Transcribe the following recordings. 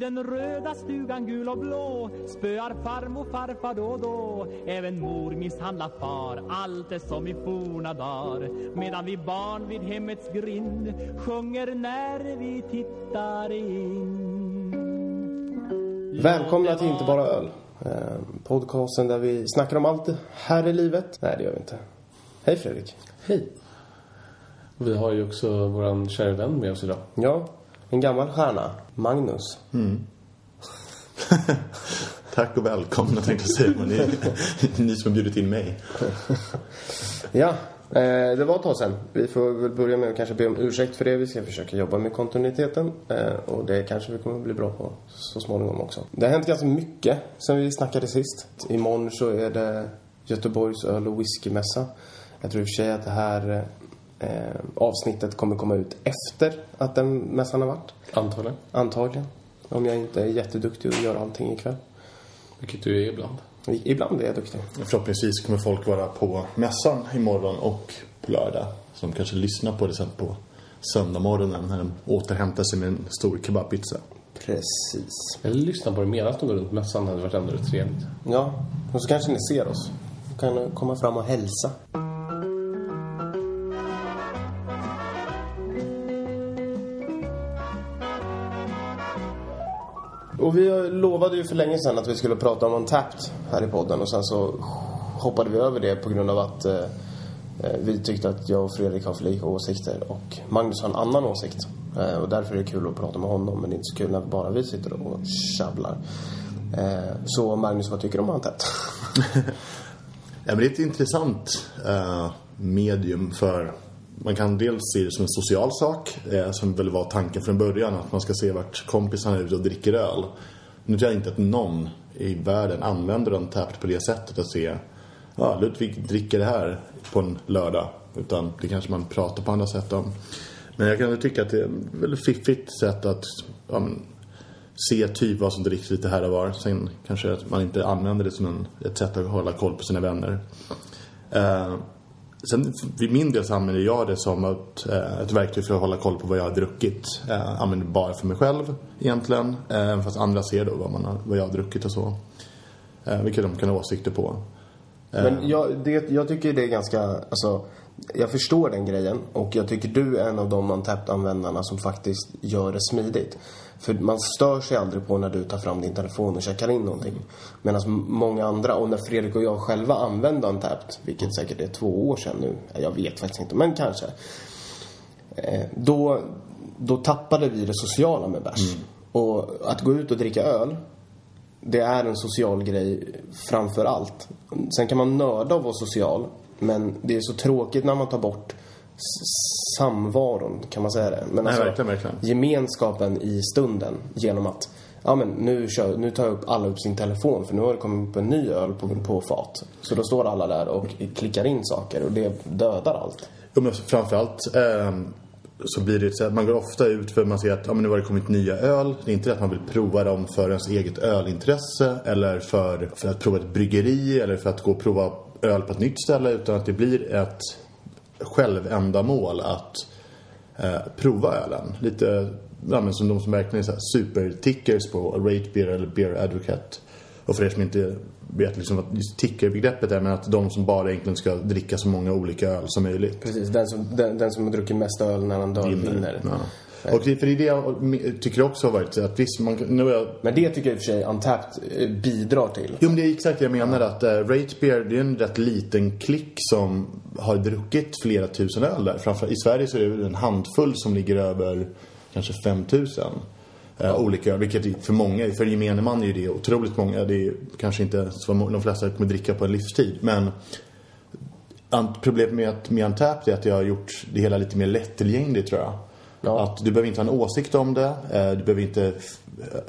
den röda stugan gul och blå spöar farmor farfar då och då Även mor misshandlar far Allt är som i forna dagar Medan vi barn vid hemmets grind Sjunger när vi tittar in Välkomna till Inte bara öl. Eh, podcasten där vi snackar om allt här i livet. Nej, det gör vi inte. Hej Fredrik. Hej. Vi har ju också våran kära vän med oss idag. Ja, en gammal stjärna. Magnus. Tack och välkomna tänkte jag säga, men är ni som har bjudit in mig. Ja, eh, det var ett tag sedan. Vi får väl börja med att kanske be om ursäkt för det. Vi ska försöka jobba med kontinuiteten. Eh, och det kanske vi kommer att bli bra på så småningom också. Det har hänt ganska mycket sen vi snackade sist. Imorgon så är det Göteborgs öl och whiskymässa. Jag tror i och för sig att det här eh, avsnittet kommer komma ut efter att den mässan har varit. Antagligen. Antagligen. Om jag inte är jätteduktig och gör allting ikväll. Vilket du är ibland. I- Ibland är jag duktig. Förhoppningsvis kommer folk vara på mässan imorgon och på lördag. Som kanske lyssnar på det sen på söndagmorgonen när de återhämtar sig med en stor kebabpizza. Precis. Eller lyssna på det medan de går runt mässan hade varit ändå trevligt. Ja, och så kanske ni ser oss. Kan komma fram och hälsa. Och vi lovade ju för länge sedan att vi skulle prata om Untapped här i podden och sen så hoppade vi över det på grund av att eh, eh, vi tyckte att jag och Fredrik har för lika åsikter och Magnus har en annan åsikt. Eh, och därför är det kul att prata med honom men det är inte så kul när bara vi sitter och tjabblar. Eh, så Magnus, vad tycker du om Untapped? Ja, men det är ett intressant eh, medium för man kan dels se det som en social sak eh, som väl var tanken från början att man ska se vart kompisarna är ute och dricker öl. Nu tror jag inte att någon i världen använder den täppt på det sättet att se ja, Ludvig dricker det här på en lördag. Utan det kanske man pratar på andra sätt om. Men jag kan tycka att det är ett väldigt fiffigt sätt att ja, men, se typ vad som dricks lite här och var. Sen kanske att man inte använder det som en, ett sätt att hålla koll på sina vänner. Eh, sen vid min del så använder jag det som ett, eh, ett verktyg för att hålla koll på vad jag har druckit. Eh, använder bara för mig själv egentligen. Eh, fast andra ser då vad, man har, vad jag har druckit och så. Eh, vilket de kan ha åsikter på. Men jag, det, jag tycker det är ganska, alltså, jag förstår den grejen och jag tycker du är en av de Untapped-användarna som faktiskt gör det smidigt. För man stör sig aldrig på när du tar fram din telefon och checkar in någonting. Medan många andra, och när Fredrik och jag själva använde Untapped, vilket säkert är två år sedan nu, jag vet faktiskt inte, men kanske. Eh, då, då tappade vi det sociala med bärs. Och att gå ut och dricka öl, det är en social grej framför allt. Sen kan man nörda och vara social, men det är så tråkigt när man tar bort samvaron, kan man säga det? Men alltså, verkligen, verkligen. gemenskapen i stunden genom att Ja men nu, kör, nu tar jag upp alla upp sin telefon för nu har det kommit upp en ny öl på, på fat. Så då står alla där och klickar in saker och det dödar allt. Jo, men framförallt eh, så blir det så att man går ofta ut för att man ser att ja, men nu har det kommit nya öl. Det är inte det att man vill prova dem för ens eget ölintresse eller för, för att prova ett bryggeri eller för att gå och prova öl på ett nytt ställe utan att det blir ett självändamål att eh, prova ölen. Lite ja, men som de som verkligen är så här supertickers på Rate Beer eller Beer Advocate. Och för er som inte vet liksom vad just tickerbegreppet är men att de som bara egentligen ska dricka så många olika öl som möjligt. Precis, den som, den, den som har druckit mest öl när han dör vinner. Ja. Och det, för det är det jag tycker också har varit att visst, man, nu är jag Men det tycker jag i och för sig Untapped eh, bidrar till. Jo men det är exakt det jag menar att uh, Rate Beer det är en rätt liten klick som har druckit flera tusen öl där. Framför, I Sverige så är det en handfull som ligger över kanske 5000 uh, olika. Vilket för många, för gemene man är ju det otroligt många. Det är kanske inte så vad de flesta kommer dricka på en livstid. Men problemet med, att- med Untapped är att jag har gjort det hela lite mer lättillgängligt tror jag. Ja. Att du behöver inte ha en åsikt om det. eh, Du behöver inte f-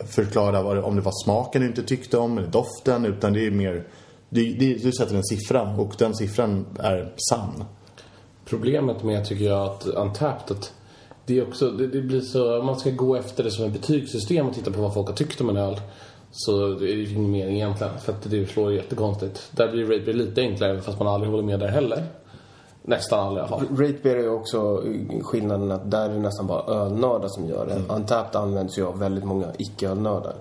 förklara om det var smaken du inte tyckte om eller doften. Utan det är mer... Du, du sätter en siffra och den siffran är sann. Problemet med, tycker jag, att Untapped, att det är också, det, det blir så, om man ska gå efter det som ett betygssystem och titta på vad folk har tyckt om en öl. Så det är ju ingen mening egentligen, för att det slår jättekonstigt. Där blir Rape lite enklare, fast man aldrig håller med där heller. Nästan aldrig i alla fall. Rate Beer är också skillnaden att där är det nästan bara ölnördar som gör det. Untapped används ju av väldigt många icke-ölnördar.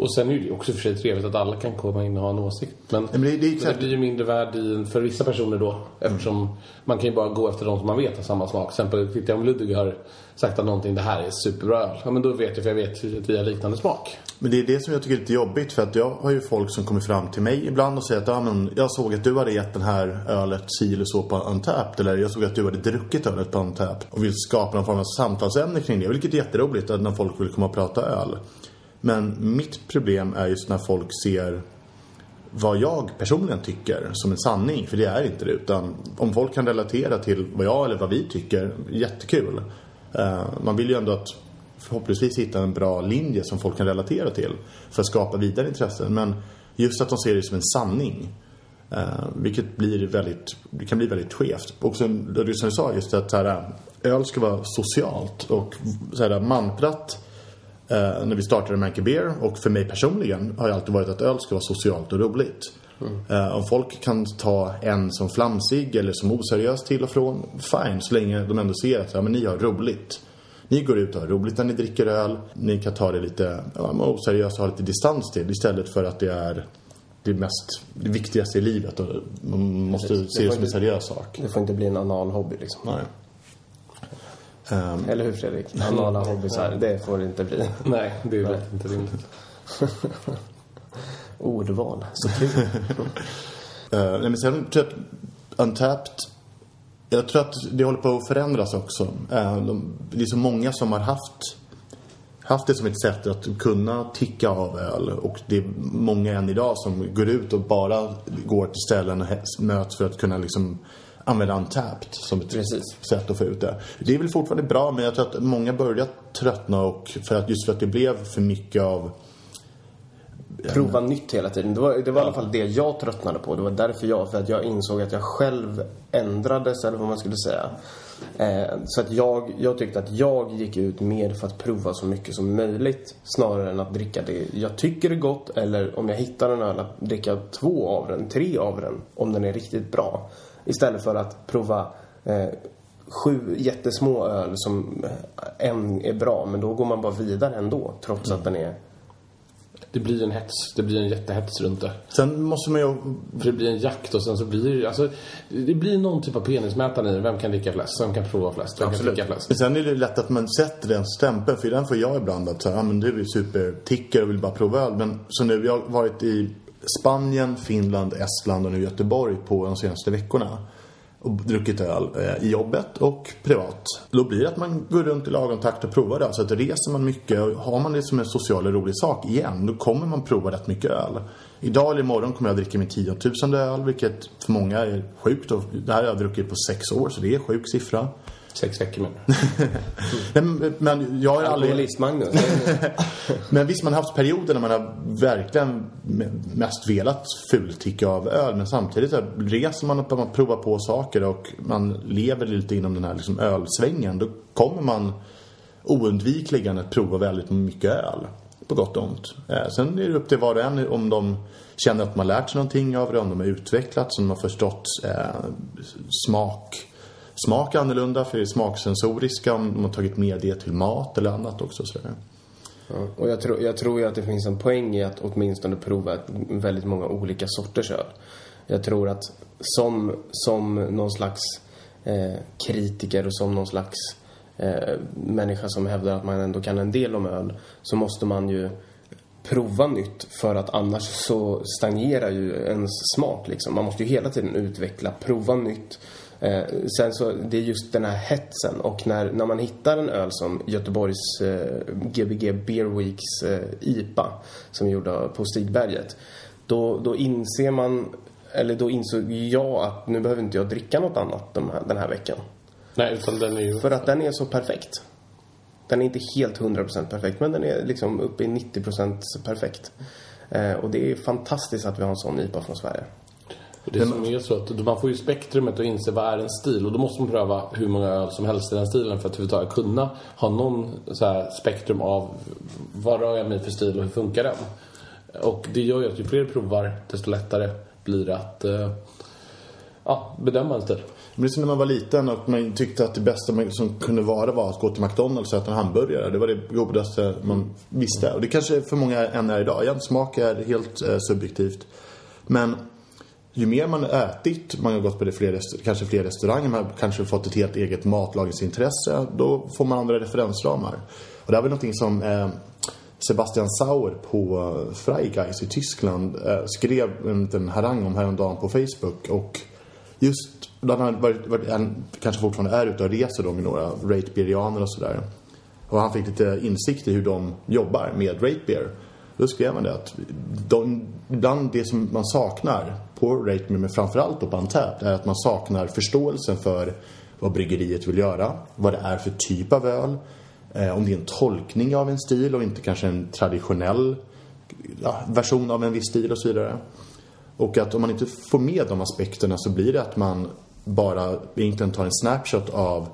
Och sen är det också för sig trevligt att alla kan komma in och ha en åsikt. Men, men det- det är men exakt- blir ju mindre värd i, för vissa personer då. Eftersom man kan ju bara gå efter de som man vet har samma smak. Till exempel tittar jag om Ludvig har sagt att någonting, det här är superbra öl. Ja men då vet jag för jag vet att vi har liknande smak. Men det är det som jag tycker är lite jobbigt för att jag har ju folk som kommer fram till mig ibland och säger att ja, men jag såg att du hade gett den här ölet si eller så på Untapped eller jag såg att du hade druckit ölet på Untapped och vill skapa någon form av samtalsämne kring det. Vilket är jätteroligt att när folk vill komma och prata öl. Men mitt problem är just när folk ser vad jag personligen tycker som en sanning. För det är inte det. Utan om folk kan relatera till vad jag eller vad vi tycker, jättekul. Eh, man vill ju ändå att förhoppningsvis hitta en bra linje som folk kan relatera till. För att skapa vidare intressen. Men just att de ser det som en sanning. Eh, vilket blir väldigt, det kan bli väldigt skevt. Och sen, det som du sa, just att här, öl ska vara socialt. Och så här, mantrat eh, när vi startade Manky Beer och för mig personligen har ju alltid varit att öl ska vara socialt och roligt. Eh, om folk kan ta en som flamsig eller som oseriös till och från, fine, så länge de ändå ser att ja, men ni har roligt. Ni går ut och har roligt när ni dricker öl. Ni kan ta det lite ja, men oseriöst och ha lite distans till istället för att det är det mest det viktigaste i livet och man måste Precis. se Det det som en seriös sak. Det får inte bli en anal hobby liksom. Nej. Ehm, Eller hur Fredrik? Anala hobbysar, det får det inte bli. Nej, det är rätt inte rimligt. Ordval, så kul. Uh, nej, men sen tror jag att Untapped Jag tror att det håller på att förändras också. Uh, de, det är så många som har haft haft det som ett sätt att kunna ticka av öl och det är många än idag som går ut och bara går till ställen och möts för att kunna liksom använda Untapped som ett Precis. sätt att få ut det. Det är väl fortfarande bra men jag tror att många börjar tröttna och för att just för att det blev för mycket av Prova nytt hela tiden. Det var, det var i alla fall det jag tröttnade på. Det var därför jag, för att jag insåg att jag själv ändrades, eller vad man skulle säga. Eh, så att jag, jag tyckte att jag gick ut mer för att prova så mycket som möjligt snarare än att dricka det jag tycker är gott eller om jag hittar en öl att dricka två av den, tre av den om den är riktigt bra. Istället för att prova eh, sju jättesmå öl som eh, en är bra men då går man bara vidare ändå trots att den är Det blir en hets. Det blir en jättehets runt det. Sen måste man ju För det blir en jakt och sen så blir det... Alltså, det blir någon typ av penismätare i. Vem kan dricka flest? Vem kan prova flest? Vem Absolut. kan dricka flest? Sen är det lätt att man sätter den stämpeln, för den får jag ibland att säga, ja men du är superticker och vill bara prova öl. Men så nu, jag har varit i Spanien, Finland, Estland och nu Göteborg på de senaste veckorna. Och druckit öl eh, i jobbet och privat. Då blir det att man går runt i lagom takt och provar det. Så att reser man mycket och har man det som en social och rolig sak igen, då kommer man prova rätt mycket öl. Idag eller imorgon kommer jag dricka min tiotusende öl, vilket för många är sjukt. Och det här har jag druckit på sex år, så det är en sjuk siffra. Sex veckor. Men, men jag har aldrig... alkoholist Magnus. Men visst, man har haft perioder när man har verkligen mest velat fulticka av öl. Men samtidigt så reser man och man provar på saker och man lever lite inom den här liksom ölsvängen. Då kommer man oundvikligen att prova väldigt mycket öl. På gott och ont. Eh, Sen är det upp till var och en om de känner att har lärt sig någonting av det. Om de har utvecklats, om de har förstått eh, smak smak annorlunda för det är smaksensoriska om de har tagit med det till mat eller annat också. Så. Ja, och jag tror, jag tror ju att det finns en poäng i att åtminstone prova väldigt många olika sorters öl. Jag tror att som, som någon slags eh, kritiker och som någon slags eh, människa som hävdar att man ändå kan en del om öl så måste man ju prova nytt för att annars så stagnerar ju ens smak liksom. Man måste ju hela tiden utveckla, prova nytt. Eh, sen så, det är just den här hetsen och när, när man hittar en öl som Göteborgs eh, Gbg Beer Weeks eh, IPA som är gjorda på Stigberget. Då, då inser man, eller då insåg jag att nu behöver inte jag dricka något annat de här, den här veckan. Nej, utan den är ju... För att den är så perfekt. Den är inte helt 100% perfekt, men den är liksom uppe i 90% perfekt. Eh, och det är fantastiskt att vi har en sån IPA från Sverige. Det som är så att man får ju spektrumet att inse vad är en stil och då måste man pröva hur många öl som helst i den stilen för att överhuvudtaget kunna ha någon så här spektrum av vad rör jag mig för stil och hur funkar den? Och det gör ju att ju fler provar desto lättare blir det att, eh, ja, bedöma en stil. Men det är som när man var liten och man tyckte att det bästa som kunde vara var att gå till McDonalds och äta en hamburgare. Det var det godaste man visste. Och det kanske för många än är idag. Igen, smak är helt eh, subjektivt. Men ju mer man har ätit, man har gått på det fler, kanske fler restauranger, man har kanske fått ett helt eget matlagningsintresse, då får man andra referensramar. Och det här var någonting som eh, Sebastian Sauer på eh, i Tyskland eh, skrev en liten harang om häromdagen på Facebook. Och just, han har varit, varit, han kanske fortfarande är ute och reser då med några ratebeerianer och sådär. Och han fick lite insikt i hur de jobbar med rate beer. Då skrev han det att de, ibland det som man saknar på rate Me, men framförallt då på Untapped, är att man saknar förståelsen för vad bryggeriet vill göra, vad det är för typ av öl, eh, om det är en tolkning av en stil och inte kanske en traditionell ja, version av en viss stil och så vidare. Och att om man inte får med de aspekterna så blir det att man bara egentligen tar en snapshot av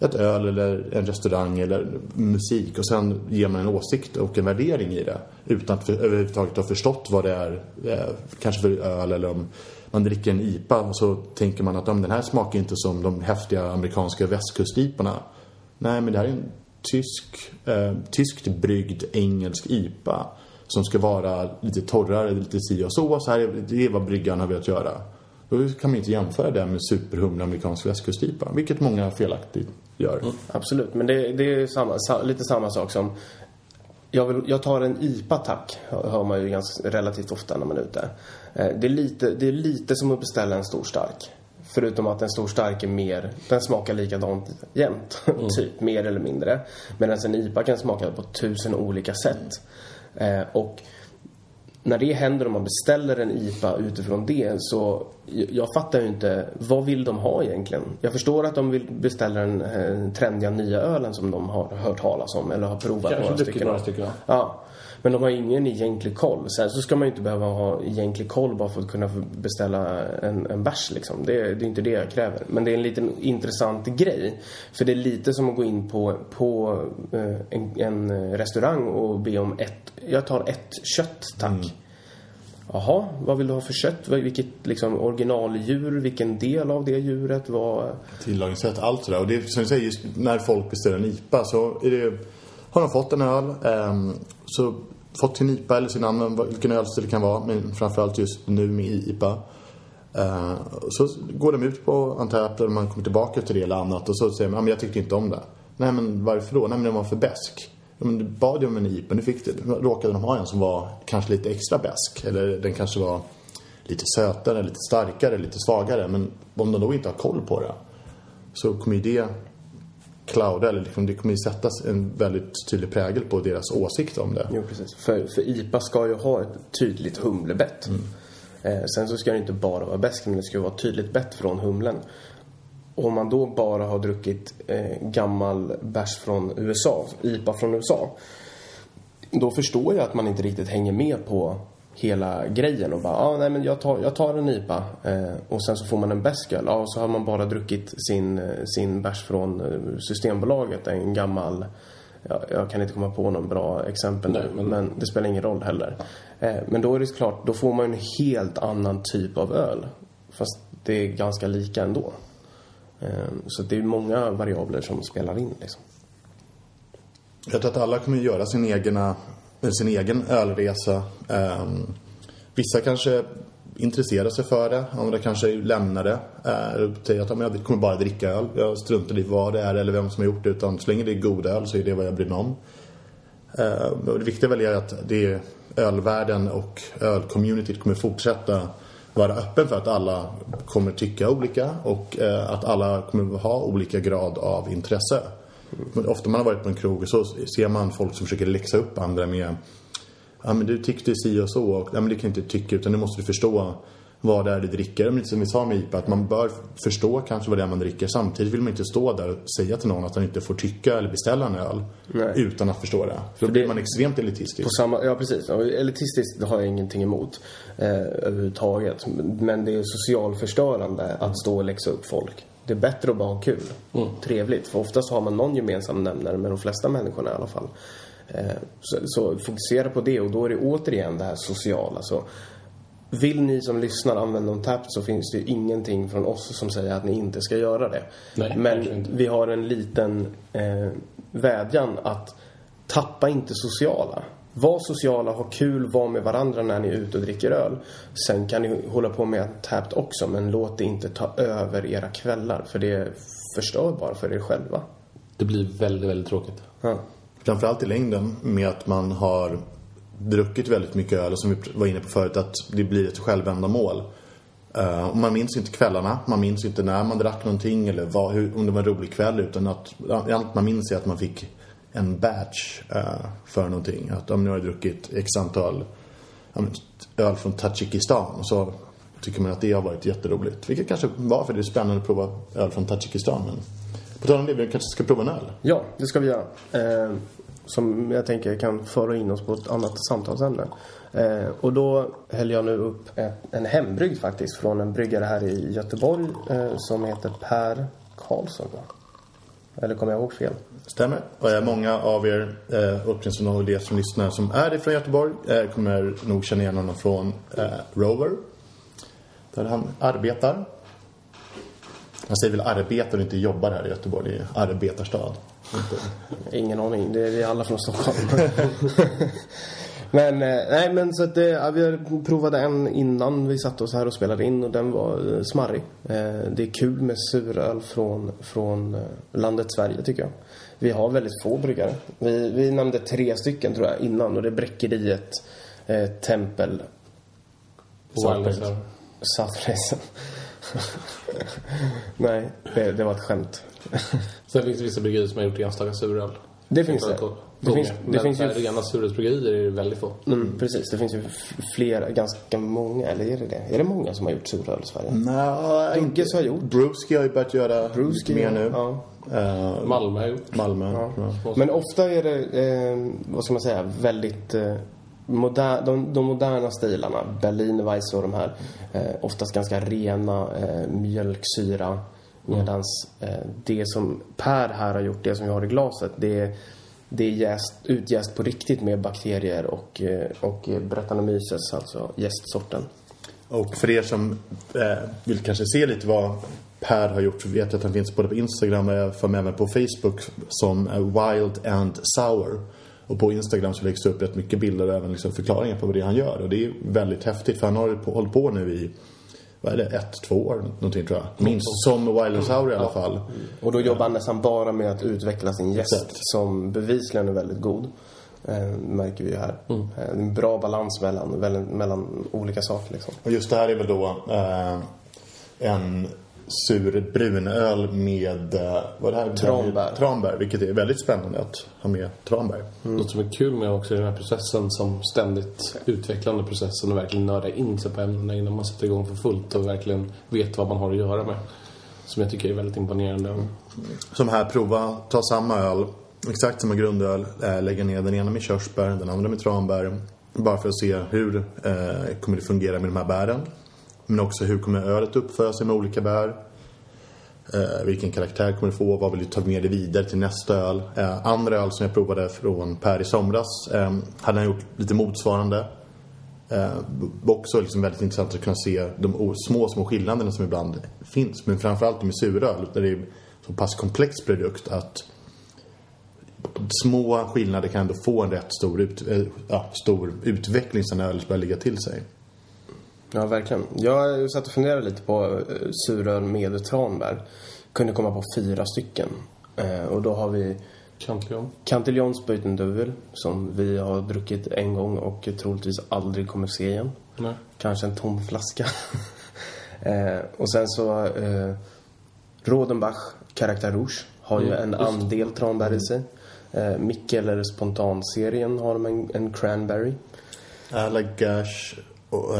ett öl eller en restaurang eller musik och sen ger man en åsikt och en värdering i det utan att för, överhuvudtaget ha förstått vad det är, eh, kanske för öl eller om man dricker en IPA och så tänker man att den här smakar inte som de häftiga amerikanska västkustiporna. Nej, men det här är en tysk, eh, tyskt bryggd engelsk IPA som ska vara lite torrare, lite si och så. så här är, det är vad bryggan har velat göra. Då kan man inte jämföra det med superhumla amerikansk västkustipa, vilket många felaktigt gör. Absolut, men det, det är samma, sa, lite samma sak som jag, vill, jag tar en IPA tack, hör man ju ganska, relativt ofta när man är ute. Eh, Det är, lite, det är lite som att beställa en stor stark. Förutom att en stor stark är mer, den smakar likadant jämt, typ, mer eller mindre. Medan en IPA kan smaka på tusen olika sätt. Eh, och när det händer och man beställer en IPA utifrån det så jag fattar ju inte, vad vill de ha egentligen? Jag förstår att de vill beställa den eh, trendiga nya ölen som de har hört talas om eller har provat Kanske några stycken. några stycken, ja. Men de har ingen egentlig koll. Sen så ska man ju inte behöva ha egentlig koll bara för att kunna beställa en, en bärs liksom. Det, det är inte det jag kräver. Men det är en liten intressant grej. För det är lite som att gå in på, på eh, en, en restaurang och be om ett, jag tar ett kött tack. Jaha, vad vill du ha för kött? Vilket liksom originaldjur? Vilken del av det djuret? Vad... Tillagningssätt, allt sådär. Och det är som du säger, just när folk beställer en IPA så är det, har de fått en öl, ehm, så fått sin IPA eller sin annan, vilken ölstil det kan vara, men framförallt just nu med IPA. Eh, så går de ut på Antep eller man kommer tillbaka till det eller annat och så säger man, "Ja, men jag tyckte inte om det. Nej men varför då? Nej men den var för besk. Ja, men du bad ju om en IPA, nu fick du. Råkade de ha en som var kanske lite extra besk eller den kanske var lite sötare, lite starkare, lite svagare. Men om de då inte har koll på det så kommer ju det clouda, eller liksom, det kommer ju sättas en väldigt tydlig prägel på deras åsikt om det. Jo, precis. För, för IPA ska ju ha ett tydligt humlebett. Eh, sen så ska det inte bara vara bäst, men det ska vara tydligt bett från humlen. Om man då bara har druckit eh, gammal bärs från USA, IPA från USA, då förstår jag att man inte riktigt hänger med på hela grejen och bara, ah, nej men jag tar, jag tar en IPA eh, och sen så får man en bäsk öl. Ja, och så har man bara druckit sin, eh, sin bärs från eh, Systembolaget, en gammal Ja, jag kan inte komma på någon bra exempel nu, Nej, men- men... det spelar ingen roll heller. Eh, men då är det klart, då får man en helt annan typ av öl. Fast det är ganska lika ändå. Eh, så det är många variabler som spelar in liksom. Jag tror att alla kommer göra sin, egna, sin egen ölresa. Ehm, vissa kanske intresserar sig för det. Andra kanske lämnar det. Eh, och säger att jag kommer bara dricka öl. Jag struntar i vad det är eller vem som har gjort det. Utan så länge det är god öl så är det vad jag bryr mig om. Ehm, och det viktiga väl är att det är ölvärlden och ölcommunityt kommer fortsätta vara öppen för att alla kommer tycka olika och eh, att alla kommer ha olika grad av intresse. Ofta man har varit på en krog och så ser man folk som försöker läxa upp andra med Ja men du tyckte si och så och ja, men det kan du inte tycka utan nu måste du förstå vad det är du dricker. Men som vi sa med IPA att man bör förstå kanske vad det är man dricker. Samtidigt vill man inte stå där och säga till någon att han inte får tycka eller beställa en öl Nej. utan att förstå det. För då blir man extremt elitistisk. På samma, ja, precis. Elitistiskt har jag ingenting emot eh, överhuvudtaget. Men det är socialförstörande att stå och läxa upp folk. Det är bättre att bara ha kul. Trevligt. För oftast har man någon gemensam nämnare med de flesta människorna i alla fall. Eh, så, så fokusera på det och då är det återigen det här sociala. Så vill ni som lyssnar använda Untapped så finns det ju ingenting från oss som säger att ni inte ska göra det. Nej, Men vi har en liten eh, vädjan att tappa inte sociala. Var sociala, ha kul, var med varandra när ni är ute och dricker öl. Sen kan ni hålla på med Untapped också, men låt det inte ta över era kvällar. För det förstör bara för er själva. Det blir väldigt, väldigt tråkigt. Ja. Framförallt i längden med att man har druckit väldigt mycket öl och som vi var inne på förut att det blir ett självändamål. Uh, man minns inte kvällarna, man minns inte när man drack någonting eller vad, hur, om det var en rolig kväll utan att allt man minns är att man fick en batch uh, för någonting. Att om nu har jag druckit x antal öl från Tadzjikistan så tycker man att det har varit jätteroligt. Vilket kanske var för det är spännande att prova öl från Tadzjikistan. Men på tal om det, vi kanske ska prova en öl. Ja, det ska vi göra. Eh, som jag tänker kan föra in oss på ett annat samtalsämne. Eh, och då häller jag nu upp ett, en hembrygd faktiskt från en bryggare här i Göteborg eh, som heter Per Karlsson. va? Eller kommer jag ihåg fel? Stämmer. Och många av er, eh, åtminstone av er som lyssnar som är ifrån Göteborg, eh, kommer nog känna igen honom från eh, Rover. Där han arbetar. Han säger väl arbetar och inte jobbar här i Göteborg. Det är arbetarstad. Ingen aning. Det är vi alla från Stockholm. men, eh, nej men så att det, ja, vi provade en innan vi satte oss här och spelade in och den var eh, smarrig. Eh, det är kul med suröl från, från eh, landet Sverige tycker jag. Vi har väldigt få bryggare. Vi, vi nämnde tre stycken tror jag innan och det är Bräckeriet, eh, Tempel. Southrace. nej, det, det var ett skämt. Sen finns det vissa bryggerier som har gjort enstaka suröl. Det finns det. Det finns, det Men finns ju rena surölsbryggerier är det väldigt få. Mm, precis, det finns ju flera, ganska många, eller är det det? Är det många som har gjort suröl i Sverige? Nej, Dugges har gjort. Brewski har ju börjat göra Brewski, mer nu. Ja. Eh, Malmö har gjort. Malmö. Ja. Men ofta är det, eh, vad ska man säga, väldigt eh, moder, de, de moderna stilarna, Berlinerweisse och de här, eh, oftast ganska rena, eh, mjölksyra. Medans eh, det som Per här har gjort, det som vi har i glaset, det är, det är jäst, utjäst på riktigt med bakterier och, eh, och Brettanomyces, alltså jästsorten. Och för er som eh, vill kanske se lite vad Per har gjort så vet jag att han finns både på Instagram och för även på Facebook som eh, Wild and Sour. Och på Instagram så läggs det upp rätt mycket bilder och även liksom förklaringar på vad det han gör. Och det är väldigt häftigt för han har hållit på nu i, vad är det, ett, två år någonting tror jag. Minst som Wild and Sour i alla fall. Och då jobbar han nästan bara med att utveckla sin gäst som bevisligen är väldigt god. Eh, märker vi ju här. Mm. Eh, en bra balans mellan, mellan, mellan olika saker liksom. Och just det här är väl då eh, en sur brunöl med, eh, vad är det här? Tranbär. Tranbär, vilket är väldigt spännande att ha med tranbär. Något som är kul med också den här processen som ständigt utvecklande processen och verkligen nörda in sig på ämnena innan man sätter igång för fullt och verkligen vet vad man har att göra med. Som jag tycker är väldigt imponerande. Som här, prova, ta samma öl, exakt samma grundöl, äh, lägga ner den ena med körsbär, den andra med tranbär. Bara för att se hur eh, kommer det fungera med de här bären. Men också hur kommer ölet uppföra sig med olika bär. Eh, vilken karaktär kommer det få? Vad vill du ta med dig vidare till nästa öl? Eh, andra öl som jag provade från Per i somras eh, hade han gjort lite motsvarande. Eh, också liksom väldigt intressant att kunna se de små, små skillnaderna som ibland finns. Men framförallt med suröl, där det är så pass komplex produkt att små skillnader kan ändå få en rätt stor, ut, äh, ja, stor utveckling sen ölet börjar ligga till sig. Ja, verkligen. Jag satt och funderade lite på eh, suröl med tranbär. Kunde komma på fyra stycken. Eh, och då har vi Cantillon. Cantillons Buitenduvel som vi har druckit en gång och troligtvis aldrig kommer se igen. Nej. Kanske en tom flaska. eh, och sen så eh, Rodenbach Karaktär Rouge har ju en andel tranbär i sig. Eh, Mikkel eller Spontan-serien har de en, en cranberry. Allagash och,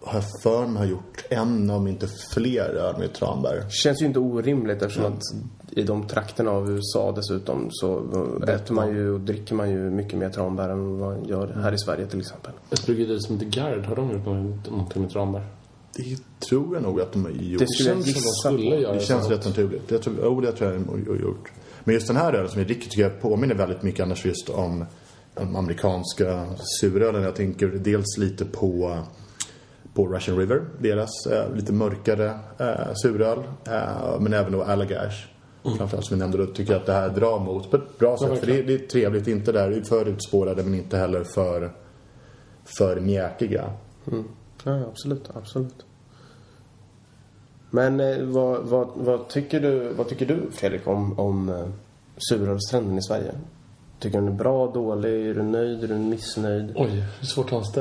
har jag för mig har gjort en, om inte fler, öl med tranbär. Känns ju inte orimligt eftersom att i de trakterna av USA dessutom så äter man ju och dricker man ju mycket mer tranbär än vad man gör här i Sverige till exempel. Ett bryggeri som heter Gard, har de gjort något- någonting med tranbär? Det tror jag nog att de har gjort. Det skulle känns som gissa de skulle göra Det känns rätt naturligt. Jag tror, oh, det tror jag de har gjort. Men just den här ölen som vi dricker tycker jag påminner väldigt mycket annars just om de amerikanska surölen. Jag tänker dels lite på, på Russian River, deras eh, lite mörkare eh, suröl. Eh, men även då Allagash. Mm. Framförallt som vi nämnde, då tycker jag att det här drar mot på ett bra sätt. Ja, för det, det, är trevligt, inte där för utspårade men inte heller för, för mjäkiga. Mm. Ja, absolut, absolut. Men eh, vad, vad, vad, tycker du, vad tycker du Fredrik om, om eh, surölstrenden i Sverige? Tycker du den är bra, dålig? Är du nöjd? Är du missnöjd? Oj, är svårt att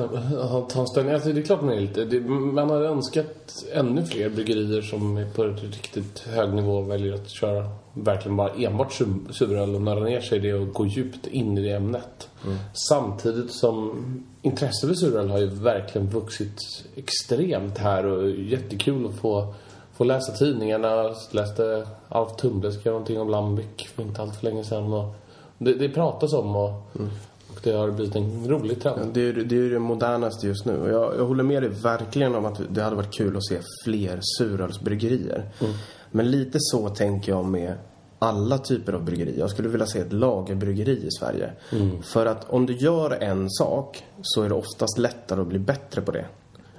ta en ställning. Alltså, det är klart man är lite... Det, man har önskat ännu fler bryggerier som är på ett riktigt hög nivå väljer att köra verkligen bara enbart suröl och nörda ner sig i det och gå djupt in i det ämnet. Mm. Samtidigt som intresset för suröl har ju verkligen vuxit extremt här och jättekul att få få läsa tidningarna. Jag läste Alf Tumble skrev någonting om Lambic för inte allt för länge sedan. Och det, det pratas om och, mm. och det har blivit en rolig trend. Ja, det, är, det är det modernaste just nu. Och jag, jag håller med dig verkligen om att det hade varit kul att se fler surölsbryggerier. Mm. Men lite så tänker jag med alla typer av bryggerier. Jag skulle vilja se ett lagerbryggeri i Sverige. Mm. För att om du gör en sak så är det oftast lättare att bli bättre på det.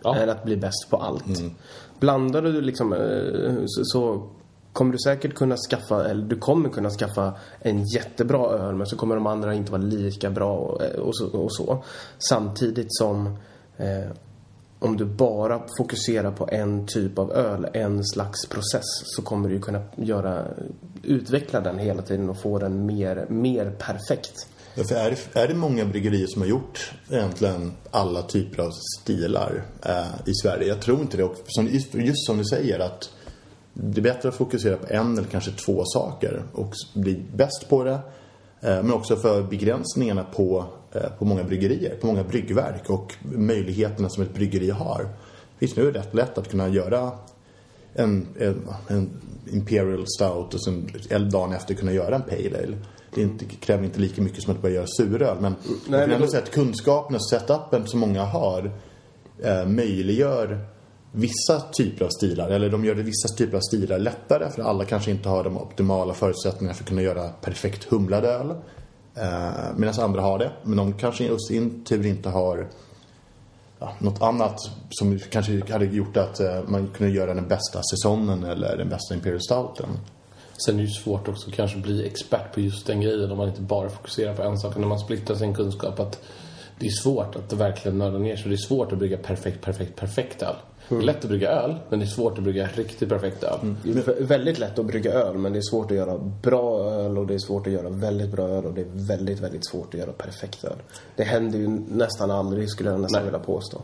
Ja. Än att bli bäst på allt. Mm. Blandar du liksom eh, så kommer du säkert kunna skaffa, eller du kommer kunna skaffa en jättebra öl men så kommer de andra inte vara lika bra och, och, så, och så, Samtidigt som eh, om du bara fokuserar på en typ av öl, en slags process så kommer du kunna göra, utveckla den hela tiden och få den mer, mer perfekt. Ja, för är, det, är det många bryggerier som har gjort egentligen alla typer av stilar eh, i Sverige? Jag tror inte det. Och som, just som du säger att det är bättre att fokusera på en eller kanske två saker och bli bäst på det. Eh, men också för begränsningarna på, eh, på många bryggerier, på många bryggverk och möjligheterna som ett bryggeri har. Visst, nu är det rätt lätt att kunna göra en, en, en Imperial Stout och sen dagen efter kunna göra en Pale Ale det inte, kräver inte lika mycket som att börja göra suröl. Men Nej, jag kan ändå då... säga att kunskapen och setupen som många har eh, möjliggör vissa typer av stilar. Eller de gör det vissa typer av stilar lättare. För alla kanske inte har de optimala förutsättningarna för att kunna göra perfekt humlad öl. Eh, Medan andra har det. Men de kanske i sin tur inte har ja, något annat som kanske hade gjort att eh, man kunde göra den bästa säsongen eller den bästa Imperial Stouten. Sen är det ju svårt också att kanske bli expert på just den grejen om man inte bara fokuserar på en sak. När man splittrar sin kunskap att det är svårt att verkligen nörda ner sig. Det är svårt att bygga perfekt, perfekt, perfekt öl. Det är lätt att brygga öl, men det är svårt att brygga riktigt perfekt öl. Mm. Det är väldigt lätt att brygga öl, men det är svårt att göra bra öl och det är svårt att göra väldigt bra öl och det är väldigt, väldigt svårt att göra perfekt öl. Det händer ju nästan aldrig, skulle jag nästan Nej. vilja påstå.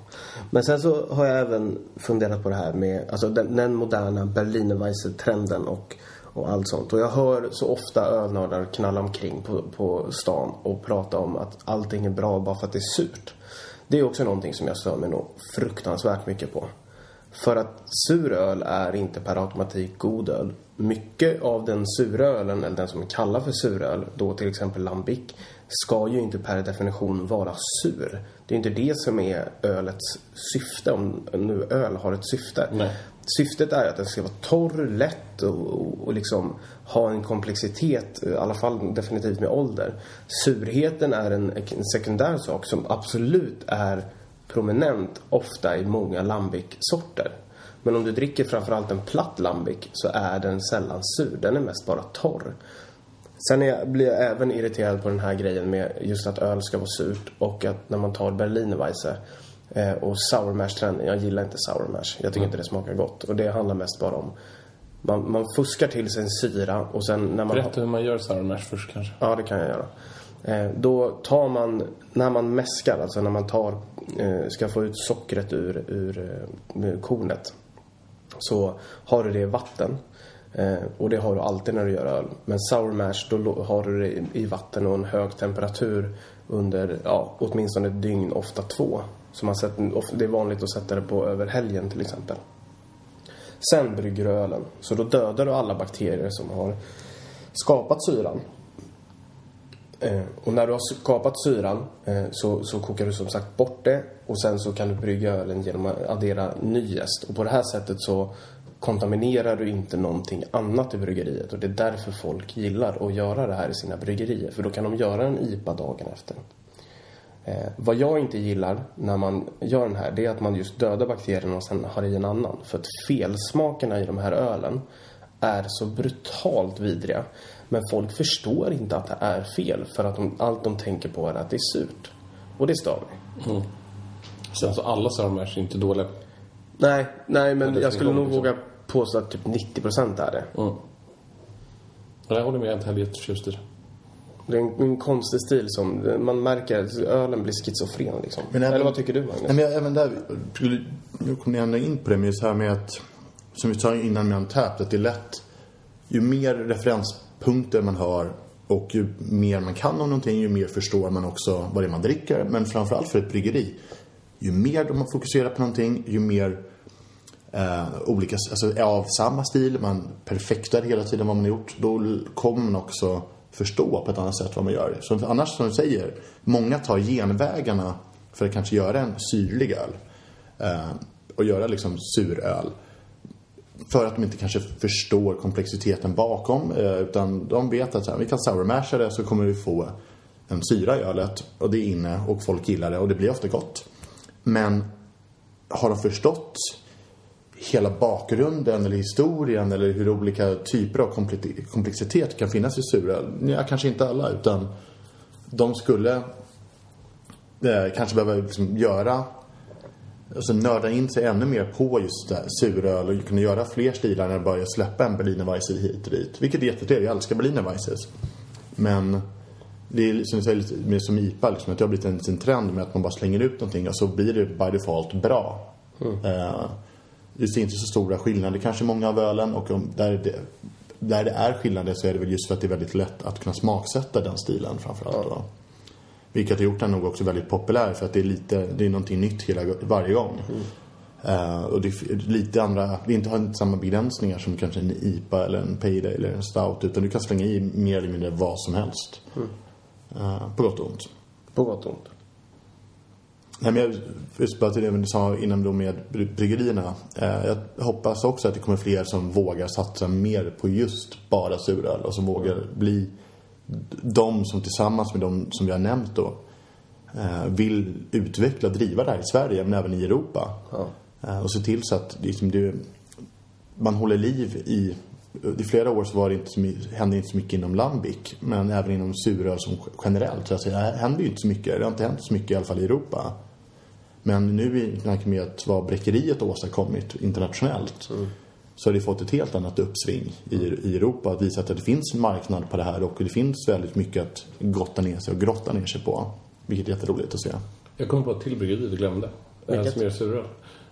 Men sen så har jag även funderat på det här med, alltså den, den moderna Berlinerweisse-trenden och och allt sånt. Och jag hör så ofta ölnördar knalla omkring på, på stan och prata om att allting är bra bara för att det är surt. Det är också någonting som jag stör mig nog fruktansvärt mycket på. För att sur öl är inte per automatik god öl. Mycket av den sura ölen, eller den som är kallad för suröl, då till exempel lambic, ska ju inte per definition vara sur. Det är inte det som är ölets syfte, om nu öl har ett syfte. Nej. Syftet är att den ska vara torr, lätt och, och, och liksom ha en komplexitet, i alla fall definitivt med ålder. Surheten är en, en sekundär sak som absolut är prominent ofta i många lambic-sorter. Men om du dricker framförallt en platt lambic så är den sällan sur. Den är mest bara torr. Sen är, blir jag även irriterad på den här grejen med just att öl ska vara surt och att när man tar Berlinerweisse eh, och sour mash trenden. Jag gillar inte sour mash. Jag tycker mm. inte det smakar gott. Och det handlar mest bara om man, man fuskar till sig en syra och sen när man... Berätta hur man gör sour mash först kanske. Ja, det kan jag göra. Eh, då tar man, när man mäskar, alltså när man tar, eh, ska få ut sockret ur, ur, ur kornet. Så har du det i vatten. Och det har du alltid när du gör öl. Men sour mash, då har du det i vatten och en hög temperatur under, ja, åtminstone ett dygn, ofta två. Så man sätter, det är vanligt att sätta det på över helgen till exempel. Sen brygger du ölen. Så då dödar du alla bakterier som har skapat syran. Eh, och när du har skapat syran eh, så, så kokar du som sagt bort det och sen så kan du brygga ölen genom att addera ny jäst. Och på det här sättet så kontaminerar du inte någonting annat i bryggeriet och det är därför folk gillar att göra det här i sina bryggerier för då kan de göra en IPA dagen efter. Eh, vad jag inte gillar när man gör den här, det är att man just dödar bakterierna och sen har i en annan. För att felsmakerna i de här ölen är så brutalt vidriga. Men folk förstår inte att det är fel för att de, allt de tänker på är att det är surt. Och det stör mig. Sen så alla sour mash är inte dåliga. Nej, nej men jag skulle nog våga påstå att typ 90% är det. Mm. Ja, Jag håller med, jag är inte heller jätteförtjust i det. Det är en, en konstig stil som, man märker att ölen blir schizofren liksom. Men även- Eller vad tycker du Magnus? Nej, men jag- även där, skulle- nu kommer ändå in på det, men just här med att, som vi sa innan med Untapped, att det är lätt, ju mer referenspunkter man har och ju mer man kan om någonting, ju mer förstår man också vad det är man dricker. Men framförallt för ett bryggeri, ju mer de fokuserar på någonting, ju mer eh, olika, alltså av samma stil, man perfektar hela tiden vad man har gjort, då kommer man också förstå på ett annat sätt vad man gör. Så annars, som du säger, många tar genvägarna för att kanske göra en syrlig öl. Eh, och göra liksom suröl. För att de inte kanske förstår komplexiteten bakom. Eh, utan de vet att så här, vi kan sourmasha det så kommer vi få en syra i ölet. Och det är inne och folk gillar det och det blir ofta gott. Men har de förstått hela bakgrunden eller historien eller hur olika typer av komplexitet kan finnas i suröl? Ja, kanske inte alla utan de skulle eh, kanske behöva liksom göra Alltså nörda in sig ännu mer på just det här, suröl och kunna göra fler stilar när börja släppa en Berliner Weisse hit och dit. Vilket är jättetrevligt, jag älskar Berliner Weisses. Men det är som du säger mer som IPA, liksom, att det har blivit en liten trend med att man bara slänger ut någonting och så blir det by default bra. Eh, det ser inte så stora skillnader kanske i många av ölen och om, där, det, där det är skillnader så är det väl just för att det är väldigt lätt att kunna smaksätta den stilen framförallt. då. Vilket har gjort den nog också väldigt populär för att det är lite, det är någonting nytt hela, varje gång. Eh, och det är lite andra, det inte har inte samma begränsningar som kanske en IPA eller en Ale eller en Stout utan du kan slänga i mer eller mindre vad som helst. Eh, på gott och ont. På gott och ont. Nej, men jag, just bara till det du sa innan då med bry- bryggerierna. Eh, jag hoppas också att det kommer fler som vågar satsa mer på just bara suröl och som vågar bli de som tillsammans med de som vi har nämnt då eh, vill utveckla och driva det här i Sverige men även i Europa. Eh, och se till så att liksom det, man håller liv i i flera år så var det inte så hände inte så mycket inom Lambic men även inom suröl som generellt. Så alltså, det händer ju inte så mycket. Det har inte hänt så mycket i alla fall i Europa. Men nu i tanke med att vad bräckeriet har åstadkommit internationellt så har det fått ett helt annat uppsving i, i Europa. Att visa att det finns en marknad på det här och det finns väldigt mycket att gotta ner sig och grotta ner sig på. Vilket är jätteroligt att se. Jag kom på ett till bryggeri vi glömde. Eh, Vilket? Som gör suröl.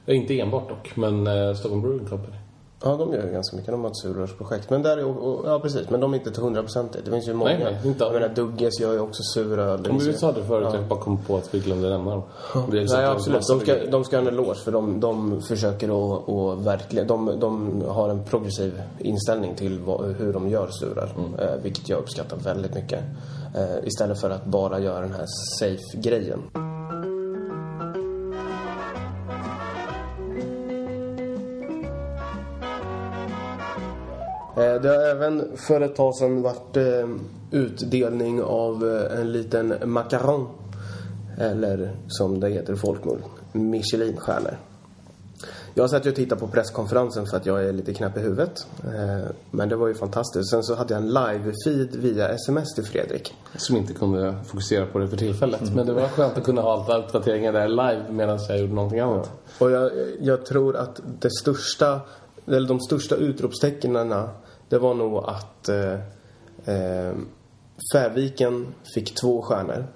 Eh, Inte enbart dock, men eh, Stockholm Brewing Company. Ja, de gör ju ganska mycket. De har ett surrörsprojekt. Men där är, och, ja precis, men de är inte till 100 procent Det finns ju många. Nej, nej, inte Jag menar, Dugges gör ju också suröl. Om vi sa det förut, jag bara kom på att vi glömde nämna dem. Nej, absolut. De ska, bryggerier. de ska ha en eloge för de, de försöker att, verkligen... De, de har en progressiv inställning till vad, hur de gör suröl. Eh, vilket jag uppskattar väldigt mycket. Eh, istället för att bara göra den här safe-grejen. Det har även för ett tag sedan varit eh, utdelning av eh, en liten macaron. Eller som det heter i folkmun, Michelinstjärnor. Jag satt ju och tittade på presskonferensen för att jag är lite knäpp i huvudet. Eh, Men det var ju fantastiskt. Sen så hade jag en live-feed via sms till Fredrik. Som inte kunde fokusera på det för tillfället. Men det var skönt att kunna ha allt uppdateringar där live medan jag gjorde någonting annat. Och jag, jag tror att det största, eller de största utropstecknen det var nog att eh, eh, Färviken fick två stjärnor.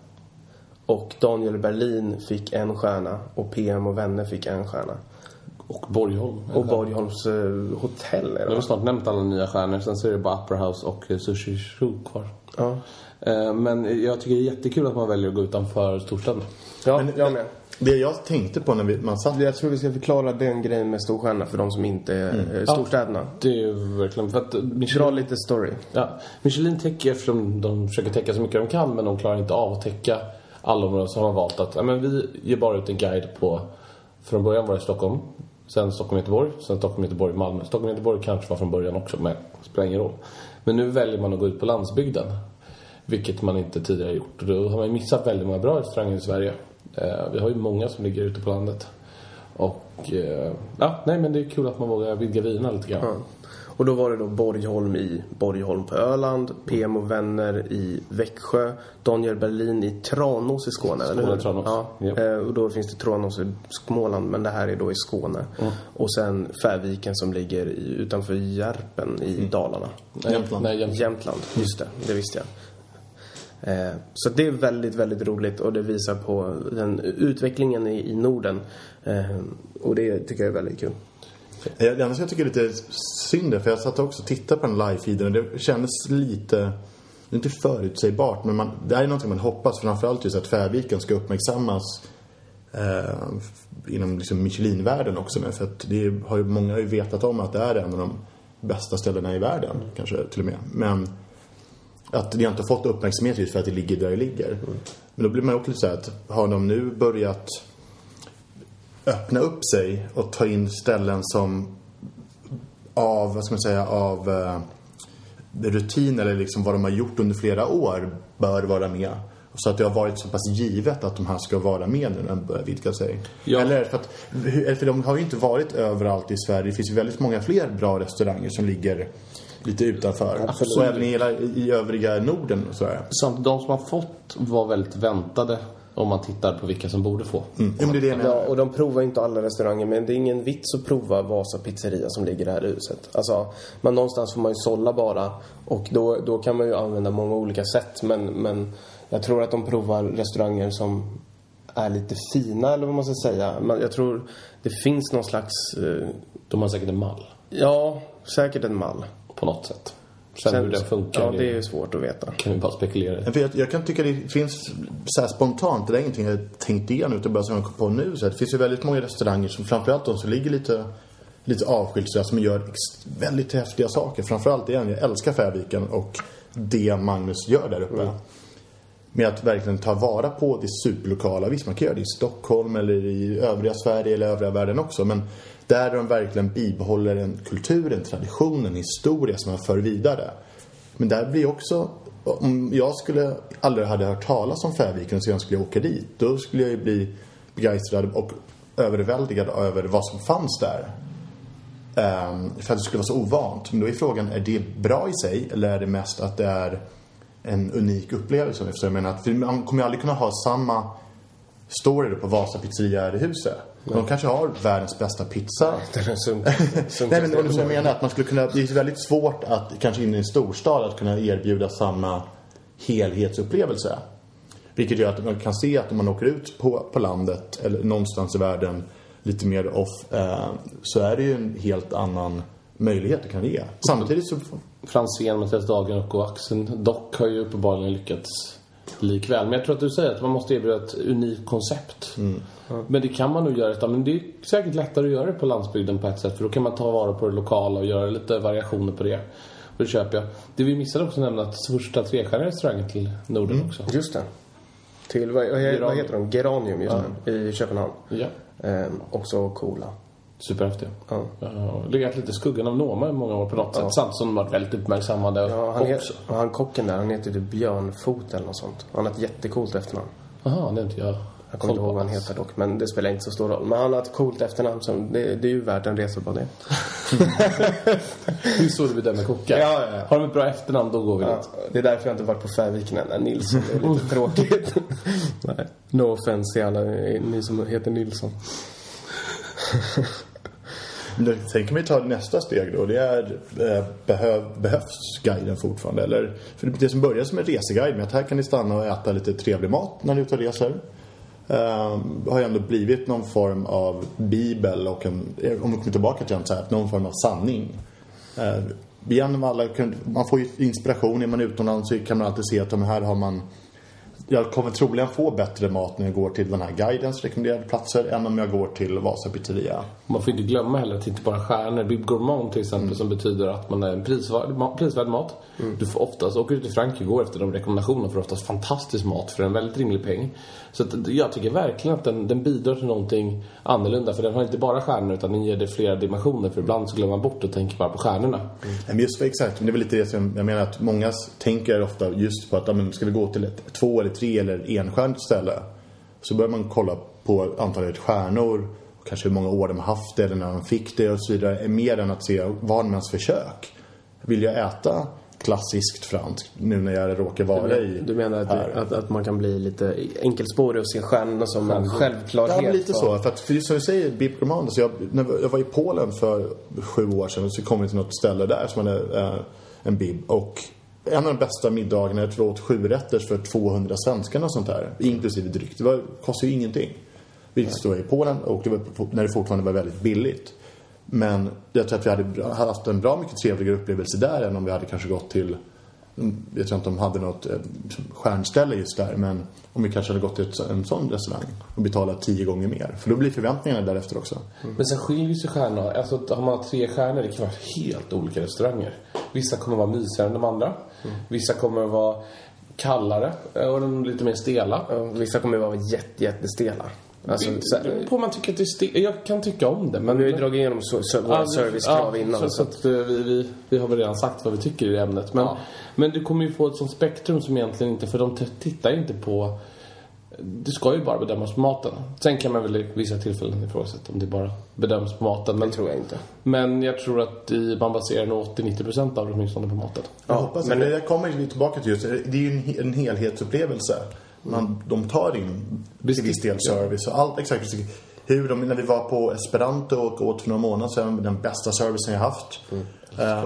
Och Daniel Berlin fick en stjärna och PM och vänner fick en stjärna. Och Borgholm. Och Borgholms eh, hotell är De det har snart nämnt alla nya stjärnor. Sen så är det bara Upper House och eh, Sushi Shoo kvar. Ja, Eh, Men jag tycker det är jättekul att man väljer att gå utanför storstaden. ja jag med. Det jag tänkte på när vi, man satt Jag tror vi ska förklara den grejen med storstjärna för de som inte är eh, storstäderna. Det är verkligen för att eh, Dra Michelin, lite story. ja, Michelin täcker eftersom de försöker täcka så mycket de kan men de klarar inte av att täcka alla områden så har de valt att ja, men vi ger bara ut en guide på från början var det Stockholm, sen Stockholm Göteborg, sen Stockholm Göteborg Malmö. Stockholm Göteborg kanske var från början också men spelar ingen roll. Men nu väljer man att gå ut på landsbygden. Vilket man inte tidigare gjort. Och då har man missat väldigt många bra restauranger i Sverige. Eh, vi har ju många som ligger ute på landet. Och eh, ja, nej men det är kul att man vågar vidga vyerna lite grann. Ja. Och då var det då Borgholm i Borgholm på Öland, PM och vänner i Växjö, Daniel Berlin i Tranås i Skåne, eller hur? Skåne, Tranås. Ja. Ja. Eh, Och då finns det Tranås i Småland, men det här är då i Skåne. Och sen Färviken som ligger i, utanför Järpen i Dalarna. Nej, Jämtland. Nej, Jämtland. Jämtland, just det. Det visste jag. Eh, Så det är väldigt, väldigt roligt och det visar på den utvecklingen i, Norden. Eh, Och det tycker jag är väldigt kul. Det enda som jag tycker är lite synd för jag satt också och tittade på den live-feeden och det kändes lite, inte förutsägbart, men man, det här är någonting man hoppas, framförallt just att Färviken ska uppmärksammas eh, inom liksom Michelin-världen också nu. För att det är- har ju, många har ju vetat om att det är en av de bästa ställena i världen, kanske till och med. Men att det har inte fått uppmärksamhet just för att det ligger där det ligger. Men då blir man också lite så här att har de nu börjat öppna upp sig och ta in ställen som av, vad ska man säga, av eh, rutin eller liksom vad de har gjort under flera år bör vara med. Så att det har varit så pass givet att de här ska vara med nu när de börjar vidga sig. Ja. Eller för att, för de har ju inte varit överallt i Sverige. Det finns ju väldigt många fler bra restauranger som ligger lite utanför. Absolut. Och även i, hela, i övriga Norden och sådär. Samt de som har fått var väldigt väntade om man tittar på vilka som borde få. Mm. Men det är det. Ja, och de provar inte alla restauranger, men det är ingen vits att prova Vasa pizzeria som ligger i här huset. Alltså, man, någonstans får man ju sålla bara och då, då kan man ju använda många olika sätt. Men, men jag tror att de provar restauranger som är lite fina, eller vad man ska säga. Men jag tror det finns någon slags, eh, De har säkert en mall ja, säkert en mall. På något sätt. Sen, hur den funkar Ja, det är ju svårt att veta. kan vi bara spekulera i. För jag, jag kan tycka det finns så här spontant, det är ingenting jag tänkt igenom utan bara som jag kom på nu. Så här, det finns ju väldigt många restauranger som framförallt de som ligger lite, lite avskilt så här, som gör väldigt häftiga saker. Framförallt igen, jag älskar Färviken och det Magnus gör där uppe. Med att verkligen ta vara på det superlokala. Visst, man kan göra det i Stockholm eller i övriga Sverige eller övriga världen också. Men där de verkligen bibehåller en kultur, en tradition, en historia som man för vidare. Men där blir också, om jag skulle aldrig hade hört talas om Färviken och sen skulle jag åka dit. Då skulle jag ju bli begeistrad och överväldigad över vad som fanns där. Um, för att det skulle vara så ovant. Men då är frågan, är det bra i sig eller är det mest att det är en unik upplevelse? jag menar, för man kommer ju aldrig kunna ha samma story på Vasa pizzeria här i huset. De kanske har världens bästa pizza. Nej men och jag menar att man skulle kunna, det är väldigt svårt att kanske in i en storstad att kunna erbjuda samma helhetsupplevelse. Vilket gör att man kan se att om man åker ut på, på landet eller någonstans i världen lite mer off eh, så är det ju en helt annan möjlighet det kan ge. Samtidigt så Franzén, Mattias Dahlgren och Axel Dock har ju uppenbarligen lyckats likväl. Men jag tror att du säger att man måste erbjuda ett unikt koncept. Men det kan man nog göra. utan- Men det är säkert lättare att göra det på landsbygden på ett sätt. För då kan man ta vara på det lokala och göra lite variationer på det. Och det köper jag. Det vi missade också nämna att första trestjärniga restaurangen till Norden också. Just det. Till, vad, vad, heter de? Geranium just nu, i Köpenhamn. Ja, Ehm, också coola. Superhäftiga. Ja. Ja, legat lite i skuggan av Noma i många år på något sätt. Samt som varit väldigt uppmärksammade Ja, han, också. heter, han kocken där, han heter typ Björnfot eller något sånt. Han har ett jättecoolt efternamn. Jaha, det är inte jag. Jag kommer inte ihåg vad han heter dock, men det spelar inte så stor roll. Men han har ett coolt efternamn, så det, det är ju värt en resa på det. Hur såg vi det med kockar? Ja, ja, ja. Har de ett bra efternamn, då går vi Ja, dit. det är därför jag inte varit på Färviken än. Nilsson, det är lite tråkigt. Nej, no offense till alla ni som heter Nilsson. Nu tänker vi ta nästa steg då. Det är, eh, behöv, behövs guiden fortfarande? Eller, för det som börjar som en reseguide med att här kan ni stanna och äta lite trevlig mat när ni är ute och reser. Um, har ju ändå blivit någon form av bibel och en, eh, om vi kommer tillbaka till det så här, någon form av sanning. Uh, igen, alla, man får ju inspiration. Är man utomlands så kan man alltid se att de här har man jag kommer troligen få bättre mat när jag går till den här guidens rekommenderade platser än om jag går till Vasa pizzeria. Man får inte glömma heller att det inte bara är stjärnor. Bib Gourmand till exempel som betyder att man är en prisvärd, ma- prisvärd mat. Du får oftast, åker du till Frankrike och går efter de rekommendationerna får oftast fantastisk mat för en väldigt rimlig peng. Så att, jag tycker verkligen att den, den bidrar till någonting annorlunda. För den har inte bara stjärnor utan den ger det flera dimensioner. För ibland så glömmer man bort och tänker bara på stjärnorna. Nej, Men just för, exakt, men det är väl lite det som jag menar att många tänker ofta just på att ja, men ska vi gå till ett två eller tre eller enstjärnigt ställe så börjar man kolla på antalet stjärnor och kanske hur många år de har haft det eller när de fick det och så vidare är mer än att se vad de ens för kök. Vill jag äta klassiskt franskt nu när jag råkar vara i Du menar att, här? att, att man kan bli lite enkelspårig och se stjärnorna som en självklarhet? Ja, lite för- så. För att, för som du säger, Bip Gourmand, så jag, när jag var i Polen för sju år sedan så kom vi till något ställe där som hade eh, en bib. Och en av de bästa middagarna, jag tror åt sju rätters för 200 svenskarna och sånt där. Inklusive dryck. Det var, kostade ju ingenting. Vi stod i Polen och det var när det fortfarande var väldigt billigt. Men jag tror att vi hade haft en bra mycket trevligare upplevelse där än om vi hade kanske gått till Mm, jag tror inte de hade något eh, stjärnställe just där men om vi kanske hade gått till en sån restaurang och betalat tio gånger mer. För då blir förväntningarna därefter också. Men sen skiljer sig stjärnorna. Alltså har man tre stjärnor, det kan vara helt olika restauranger. Vissa kommer vara mysigare än de andra. Vissa kommer vara kallare och de lite mer stela. Vissa kommer ju vara jätte, jättestela. Alltså, så Det beror på man tycker att det är stel. Jag kan tycka om det. Men vi har ju dragit igenom så, så, våra Ja, servicekrav ja, innan. Så, Så, att, eh, vi, vi, vi har väl redan sagt vad vi tycker i ämnet. Men, Ja. men du kommer ju få ett sånt spektrum som egentligen inte... För de tittar inte på... Det ska ju bara bedömas på maten. Sen kan man väl i vissa tillfällen ifrågasätta om det bara bedöms på maten. Men, det tror jag inte. men jag tror att i, man baserar nog 80-90% av det åtminstone på maten. Jag Ja, hoppas men- men det kommer vi tillbaka till just det. Det är ju en, en helhetsupplevelse. Man, de tar in till viss del service och allt exakt. Hur de, när vi var på Esperanto och åt för några månader sedan, den bästa servicen jag haft. Eh,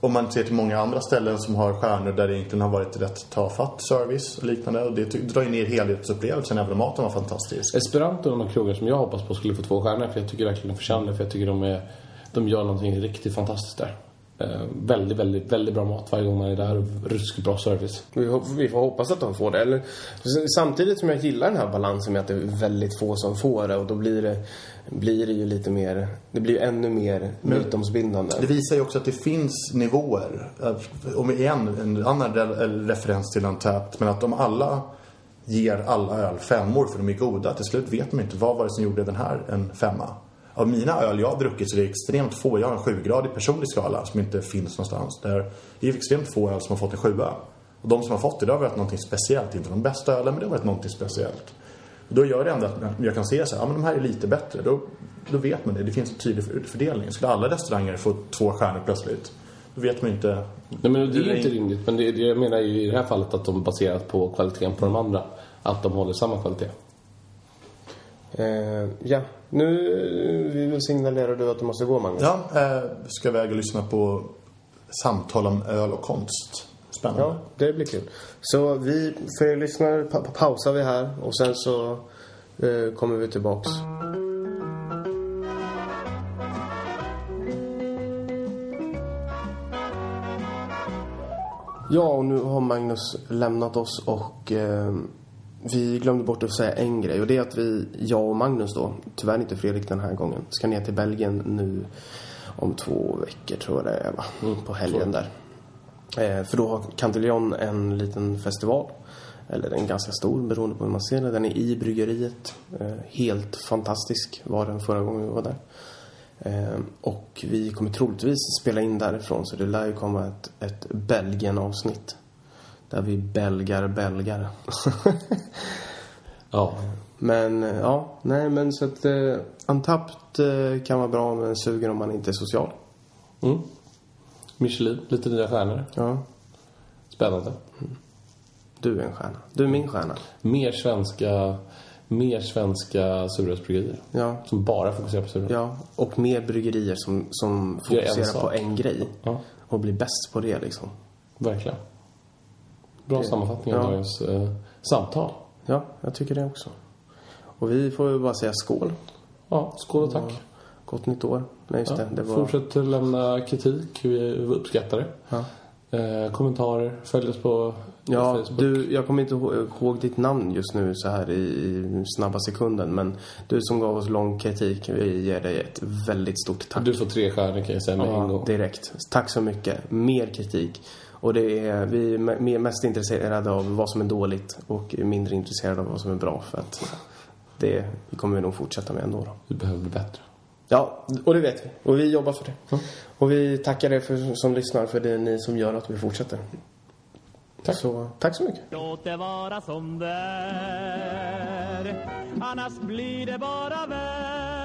om man ser till många andra ställen som har stjärnor där det egentligen har varit rätt tafatt service och liknande. Och det drar ju ner helhetsupplevelsen även om maten var fantastisk. Esperanto är de krogar som jag hoppas på skulle få två stjärnor. För jag tycker verkligen de förtjänar det. För jag tycker de, är, de gör någonting riktigt fantastiskt där. Eh, väldigt, väldigt, väldigt bra mat varje gång man är där och ruskigt bra service. Vi, får hoppas att de får det. Eller, samtidigt som jag gillar den här balansen med att det är väldigt få som får det och då blir det, blir det ju lite mer, det blir ju ännu mer mytomsbindande. Det visar ju också att det finns nivåer. Om igen, en annan re- referens till Untapped. Men att om alla ger alla öl femmor för de är goda. Till slut vet man inte vad var det som gjorde den här en femma. Av mina öl jag har druckit så är det extremt få. Jag har en sjugradig personlig skala som inte finns någonstans. Där det är extremt få öl som har fått en sjua. Och de som har fått det, det har varit någonting speciellt. Inte de bästa ölen, men det har varit någonting speciellt. Och då gör det ändå att jag kan se så här, ja men de här är lite bättre. Då, då vet man det. Det finns en tydlig fördelning. Skulle alla restauranger få två stjärnor plötsligt, då vet man inte. Nej, men det är inte rimligt. Men det, jag menar ju i det här fallet att de baserat på kvaliteten på de andra. Att de håller samma kvalitet. Eh, ja, nu signalerar du att du måste gå Magnus. Ja, eh, ska iväg och lyssna på samtal om öl och konst. Spännande. Ja, det blir kul. Så vi, för er lyssnare, pa- pausar vi här och sen så eh, kommer vi tillbaks. Ja, och nu har Magnus lämnat oss och eh, vi glömde bort att säga en grej och det är att vi, jag och Magnus då, tyvärr inte Fredrik den här gången, ska ner till Belgien nu om två veckor tror jag det är va? På helgen där. Eh, för då har Cantillon en liten festival. Eller en ganska stor beroende på hur man ser det. Den är i bryggeriet. Eh, helt fantastisk var den förra gången vi var där. Eh, och vi kommer troligtvis spela in därifrån så det lär ju komma ett, ett Belgien-avsnitt. Där vi belgar belgar. Ja. men eh, ja, nej men så att eh, Untapped eh, kan vara bra men suger om man inte är social. Mm. Michelin, lite nya stjärnor. Ja, Spännande. du är en stjärna. Du är min stjärna. Mer svenska, mer svenska surölsbryggerier. Ja, Som bara fokuserar på suröl. Ja, och mer bryggerier som, som en fokuserar sak. på en grej. Ja, Och blir bäst på det liksom. verkligen. Bra sammanfattning av ja. dagens eh, samtal. Ja, jag tycker det också. Och vi får ju bara säga skål. Ja, skål och tack. Gott nytt år. Nej, just Ja, det. det var... Fortsätt lämna kritik, vi uppskattar det. Ja. Eh, kommentarer, följ oss på Ja, Facebook. du, jag kommer inte ihå- ihåg ditt namn just nu så här i, i snabba sekunden. Men du som gav oss lång kritik, vi ger dig ett väldigt stort tack. Du får tre stjärnor kan jag säga med en Ja, gång. direkt. Tack så mycket. Mer kritik. Och det är, vi är me- mest intresserade av vad som är dåligt och mindre intresserade av vad som är bra. För att det vi kommer vi nog fortsätta med ändå. Då. Vi behöver bli bättre. Ja, och det vet vi. Och vi jobbar för det. Och vi tackar er för, som lyssnar för det är ni som gör att vi fortsätter. Tack. Så, tack så mycket. Låt det vara som det är Annars blir det bara värre